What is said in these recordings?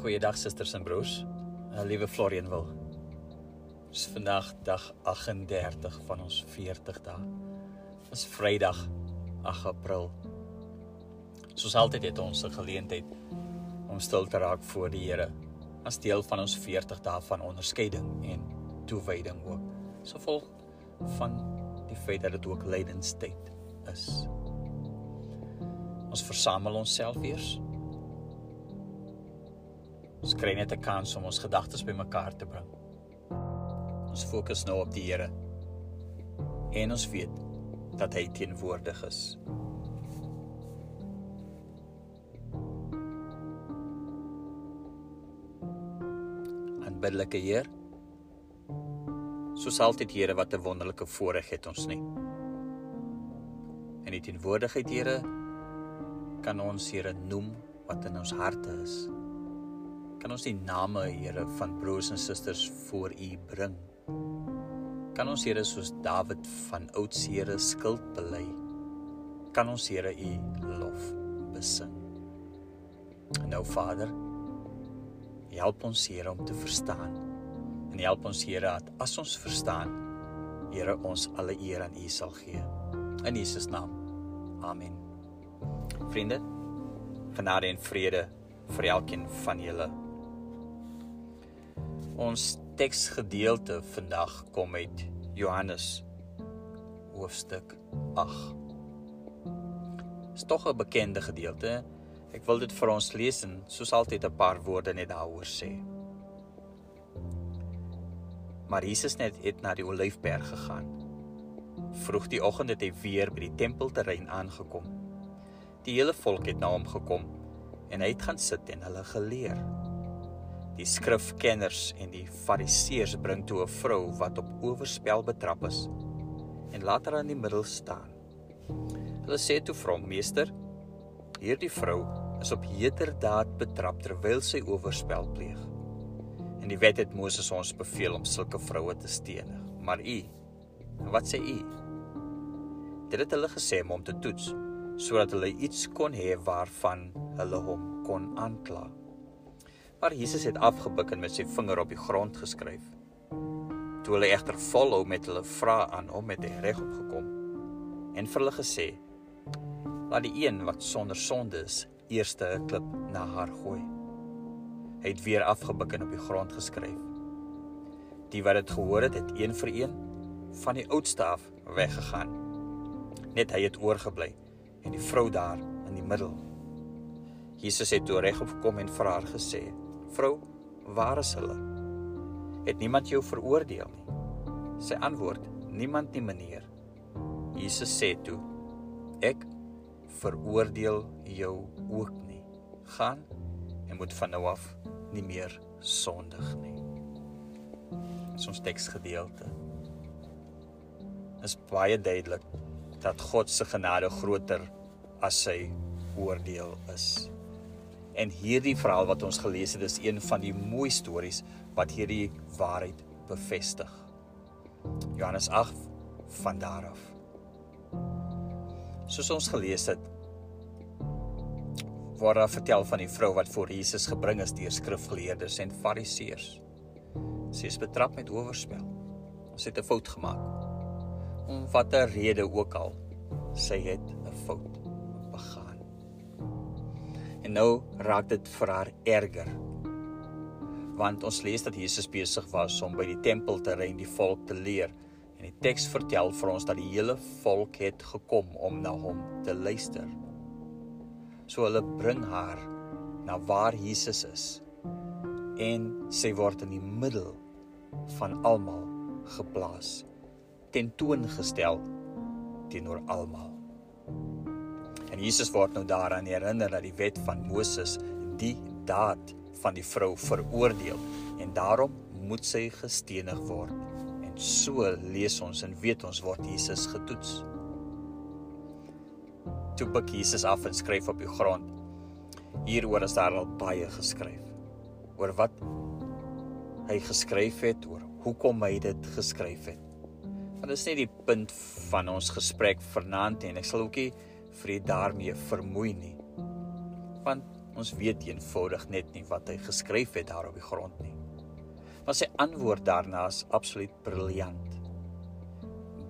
Goeiedag susters en broers. Uh, liewe Florian wil. Dis vandag dag 38 van ons 40 dae. Dis Vrydag 8 April. Soos altyd het ons 'n geleentheid om stil te raak voor die Here as deel van ons 40 dae van onderskeiding en toewyding ook. So vol van die feit dat dit ook lydenstyd is. Ons versamel onsself eers Ons kry net 'n kans om ons gedagtes bymekaar te bring. Ons fokus nou op die Here. En ons weet dat hy teenwoordig is. Aanbiddelike Heer. Soos altyd Here wat 'n wonderlike voorreg het ons nie. En die teenwoordigheid Here kan ons Here noem wat in ons harte is kan ons die name Here van broers en susters voor U bring. Kan ons Here soos Dawid van ouds Here skuld bely. Kan ons Here U lof besing. En nou Vader, help ons Here om te verstaan. En help ons Here dat as ons verstaan, Here ons alle eer aan U sal gee. In Jesus naam. Amen. Vriende, genade en vrede vir elkeen van julle. Ons teksgedeelte vandag kom uit Johannes hoofstuk 8. Is tog 'n bekende gedeelte. Ek wil dit vir ons lees en soos altyd 'n paar woorde net daaroor sê. Maar Jesus net het na die Olyfberg gegaan. Vroeg die oggend het hy weer by die tempelterrein aangekom. Die hele volk het na hom gekom en hy het gaan sit en hulle geleer. Die skrifkenners en die fariseërs bring toe 'n vrou wat op oorspel betrap is en laat haar in die middel staan. Hulle sê toe vir hom: "Meester, hierdie vrou is op heterdaad betrap terwyl sy oorspel pleeg. En die wet het Moses ons beveel om sulke vroue te stenig. Maar u, wat sê u?" Dit het hulle gesê om hom te toets sodat hulle iets kon hê waarvan hulle hom kon aankla. Maar Jesus het afgebuk en met sy vinger op die grond geskryf. Toe hulle egter volhou met hulle vrae aan hom met hy reg opgekom en vir hulle gesê: "Laat die een wat sonder sonde is, eerste 'n klip na haar gooi." Hy het weer afgebuk en op die grond geskryf. Die wat dit gehoor het, het een vir een van die oudste af weggegaan. Net hy het oorgebly en die vrou daar in die middel. Jesus het toe reg opgekom en vir haar gesê: Vrou, waar is hulle? Het niemand jou veroordeel nie? Sy antwoord: Niemand nie, meneer. Jesus sê toe: Ek veroordeel jou ook nie. Gaan en moet van nou af nie meer sondig nie. Ons teksgedeelte is baie duidelik dat God se genade groter as sy oordeel is. En hierdie verhaal wat ons gelees het, is een van die mooi stories wat hierdie waarheid bevestig. Johannes 8 van daar af. Soos ons gelees het, word daar vertel van die vrou wat voor Jesus gebring is deur skrifgeleerdes en fariseërs. Sy is betrap met oorspel. Sy het 'n fout gemaak. Om watter rede ook al, sy het 'n fout En nou raak dit vir haar erger. Want ons lees dat Jesus besig was om by die tempelterrein die volk te leer en die teks vertel vir ons dat die hele volk het gekom om na hom te luister. So hulle bring haar na waar Jesus is en sy word in die middel van almal geplaas tentoongestel teenoor almal En Jesus word nou daaraan herinner dat die wet van Moses die daad van die vrou veroordeel en daarom moet sy gestenig word. En so lees ons en weet ons word Jesus getoets. Toe buk Jesus af en skryf op die grond. Hieroor is daar al baie geskryf. Oor wat hy geskryf het, oor hoekom hy dit geskryf het. Want dit is nie die punt van ons gesprek vanaand en ek sal ookie vir u daarmee vermoei nie. Want Ons weet eenvoudig net nie wat hy geskryf het daar op die grond nie. Maar sy antwoord daarna is absoluut briljant.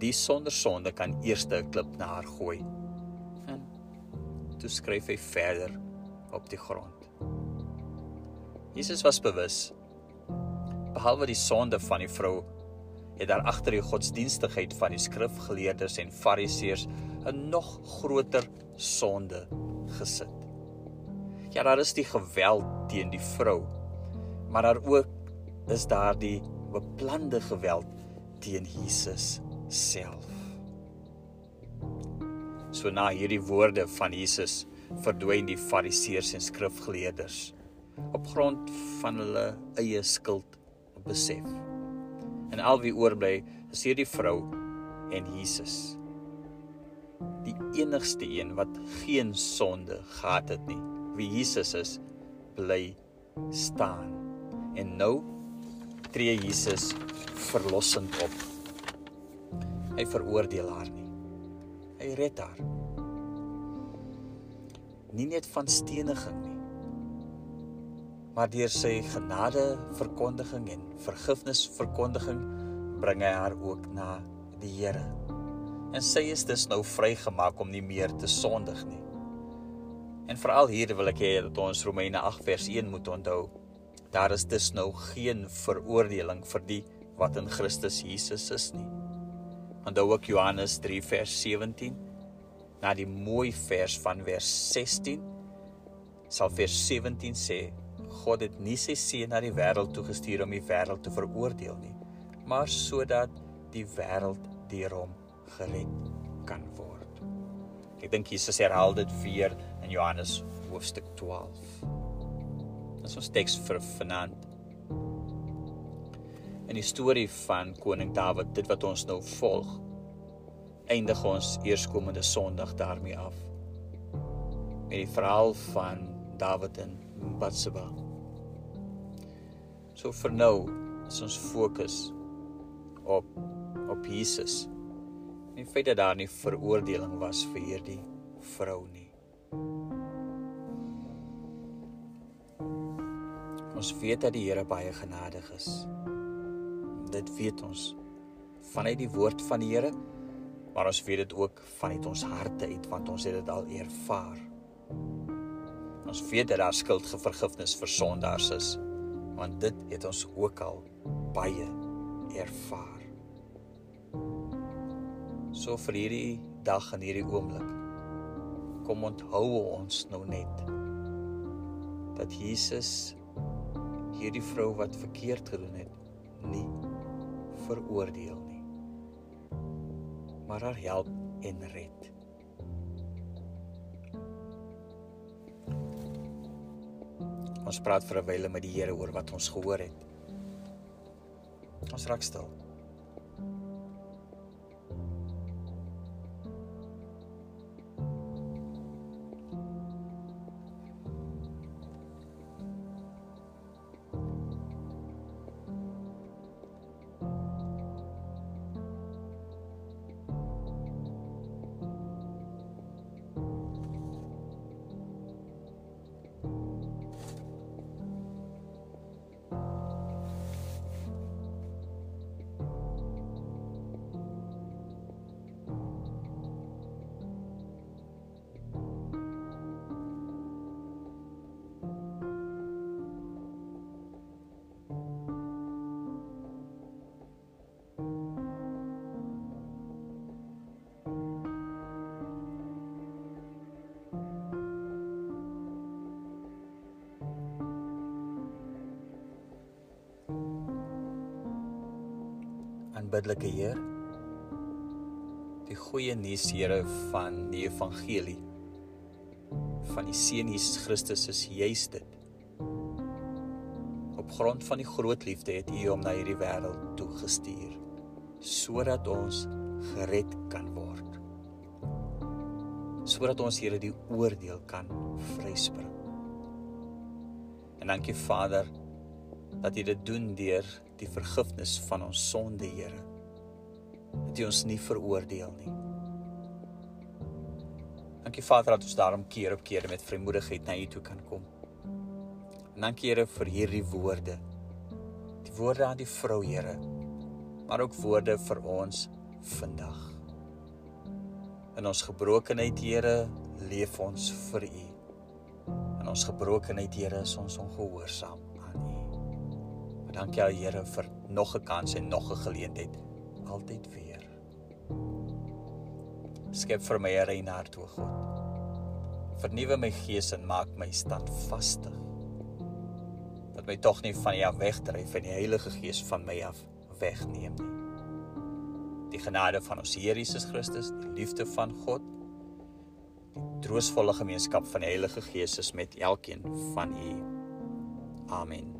Die sonder sonde kan eers 'n klip na haar gooi. En toe skryf hy verder op die grond. Jesus was bewus behalwe die sonde van die vrou het daar agter die godsdienstigheid van die skrifgeleerdes en fariseërs 'n nog groter sonde gesit. Ja, daar is die geweld teen die vrou, maar daar ook is daar die beplande geweld teen Jesus self. So na hierdie woorde van Jesus verdwyn die fariseërs en skrifgeleerders op grond van hulle eie skuld besef. En al wie oorbly is hierdie vrou en Jesus die enigste een wat geen sonde gehad het nie. Wie Jesus is, bly staan. En nou tree Jesus verlossend op. Hy veroordeel haar nie. Hy red haar. Nie net van steniging nie, maar deur sy genade verkondiging en vergifnis verkondiging bring hy haar ook na die Here en sy is dus nou vrygemaak om nie meer te sondig nie. En veral hier wil ek hê dat ons Romeine 8 vers 1 moet onthou. Daar is dus nou geen veroordeling vir die wat in Christus Jesus is nie. Onthou ook Johannes 3 vers 17 na die mooi vers van vers 16 sal vers 17 sê God het nie sy seun na die wêreld toe gestuur om die wêreld te veroordeel nie maar sodat die wêreld deur hom gered kan word. Ek dink Jesus herhaal dit weer in Johannes hoofstuk 12. Dit is ons teks vir vanaand. In die storie van koning Dawid, dit wat ons nou volg, eindig ons eerskomende Sondag daarmee af. Met die verhaal van Dawid en Batseba. So vir nou ons fokus op op Jesus die feit dat daar nie veroordeling was vir hierdie vrou nie. Ons weet dat die Here baie genadig is. Dit weet ons vanuit die woord van die Here, maar ons weet dit ook vanuit ons harte uit want ons het dit al ervaar. Ons weet dat daar skuldvergifnis vir sondaars is, want dit het ons ook al baie ervaar. So vir hierdie dag en hierdie oomblik kom onthou ons nou net dat Jesus hierdie vrou wat verkeerd gedoen het nie veroordeel nie maar haar help en red. Ons praat vir 'n wyle met die Here oor wat ons gehoor het. Ons raak stil. Aanbiddelike Heer. Die goeie nuus Here van die evangelie van die seun Jesus Christus is juis dit. Op grond van die groot liefde het U hom na hierdie wêreld toe gestuur sodat ons gered kan word. Sodat ons Here die oordeel kan vryspring. En dankie Vader dat U dit doen deur die vergifnis van ons sonde, Here. Dat U ons nie veroordeel nie. Dankie Vader dat ons daarom keer op keer met vrymoedigheid na U toe kan kom. En dankie Here vir hierdie woorde. Die woorde aan die vrou Here, maar ook woorde vir ons vandag. In ons gebrokenheid Here, leef ons vir U. In ons gebrokenheid Here, is ons ongehoorsaam. Maar dankie al Here vir nog 'n kans en nog 'n geleentheid altyd weer. Skep vir my 'n rein hart, o God. Vernuwe my gees en maak my standvastig. Dat my tog nie van U af wegdryf en die Heilige Gees van my af wegneem nie. Die genade van ons Here Jesus Christus, die liefde van God, die troostvolle gemeenskap van die Heilige Gees is met elkeen van u. Amen.